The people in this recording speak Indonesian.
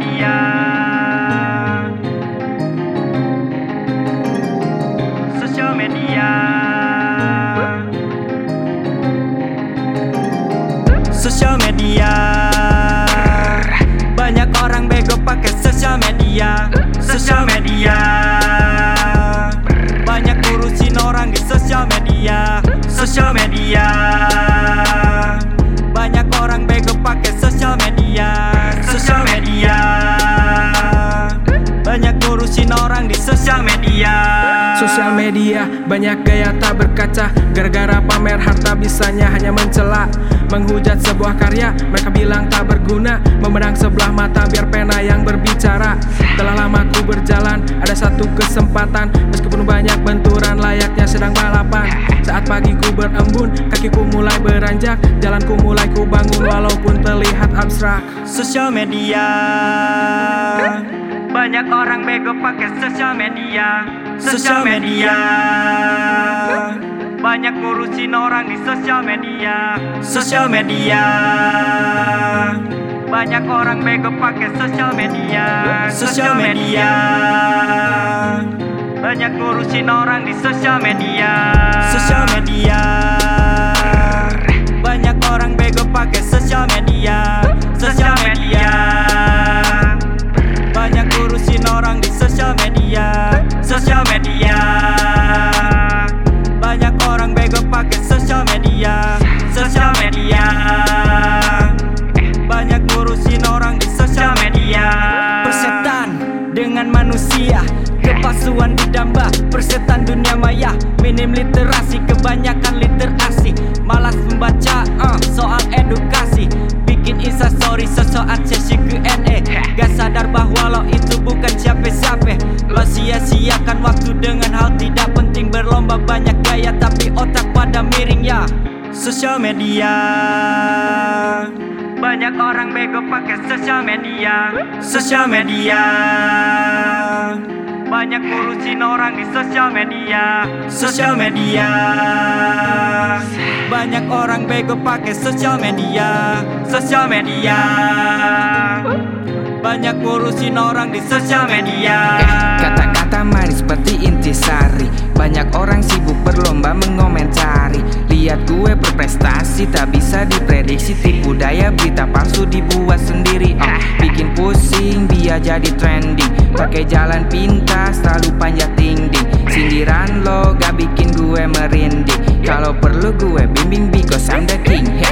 dia Sosial media. Sosial media. Banyak orang bego pakai sosial media. Sosial media. Banyak ngurusin orang di sosial media. Sosial media. Media banyak gaya tak berkaca. Gara-gara pamer harta bisanya hanya mencela. Menghujat sebuah karya mereka bilang tak berguna. Memandang sebelah mata biar pena yang berbicara. Telah lama ku berjalan ada satu kesempatan. Meskipun banyak benturan layaknya sedang balapan. Saat pagi ku berembun kakiku mulai beranjak. Jalanku mulai ku bangun walaupun terlihat abstrak. Sosial media Banyak orang bego pakai sosial media. Sosial media. Banyak ngurusin orang di sosial media. Sosial media. Banyak orang bego pakai sosial media. Sosial media. Banyak ngurusin orang di sosial media. Sosial media Media. Banyak ngurusin orang di sosial media. Persetan dengan manusia. Kepalsuan didamba Persetan dunia maya. Minim literasi Kebanyakan Sosial media. Banyak orang bego pakai sosial media. Sosial media. Banyak ngurusin orang di sosial media. Sosial media. Banyak orang bego pakai sosial media. Sosial media. Banyak ngurusin orang di sosial media. Kata-kata manis seperti intisari. Banyak orang sibuk berlomba tak bisa diprediksi Tipu daya berita palsu dibuat sendiri. Oh, Bikin pusing biar jadi trending. Pakai jalan pintas selalu panjat dinding. Sindiran lo gak bikin gue merinding. Kalau perlu gue bimbing because I'm the king. Hey.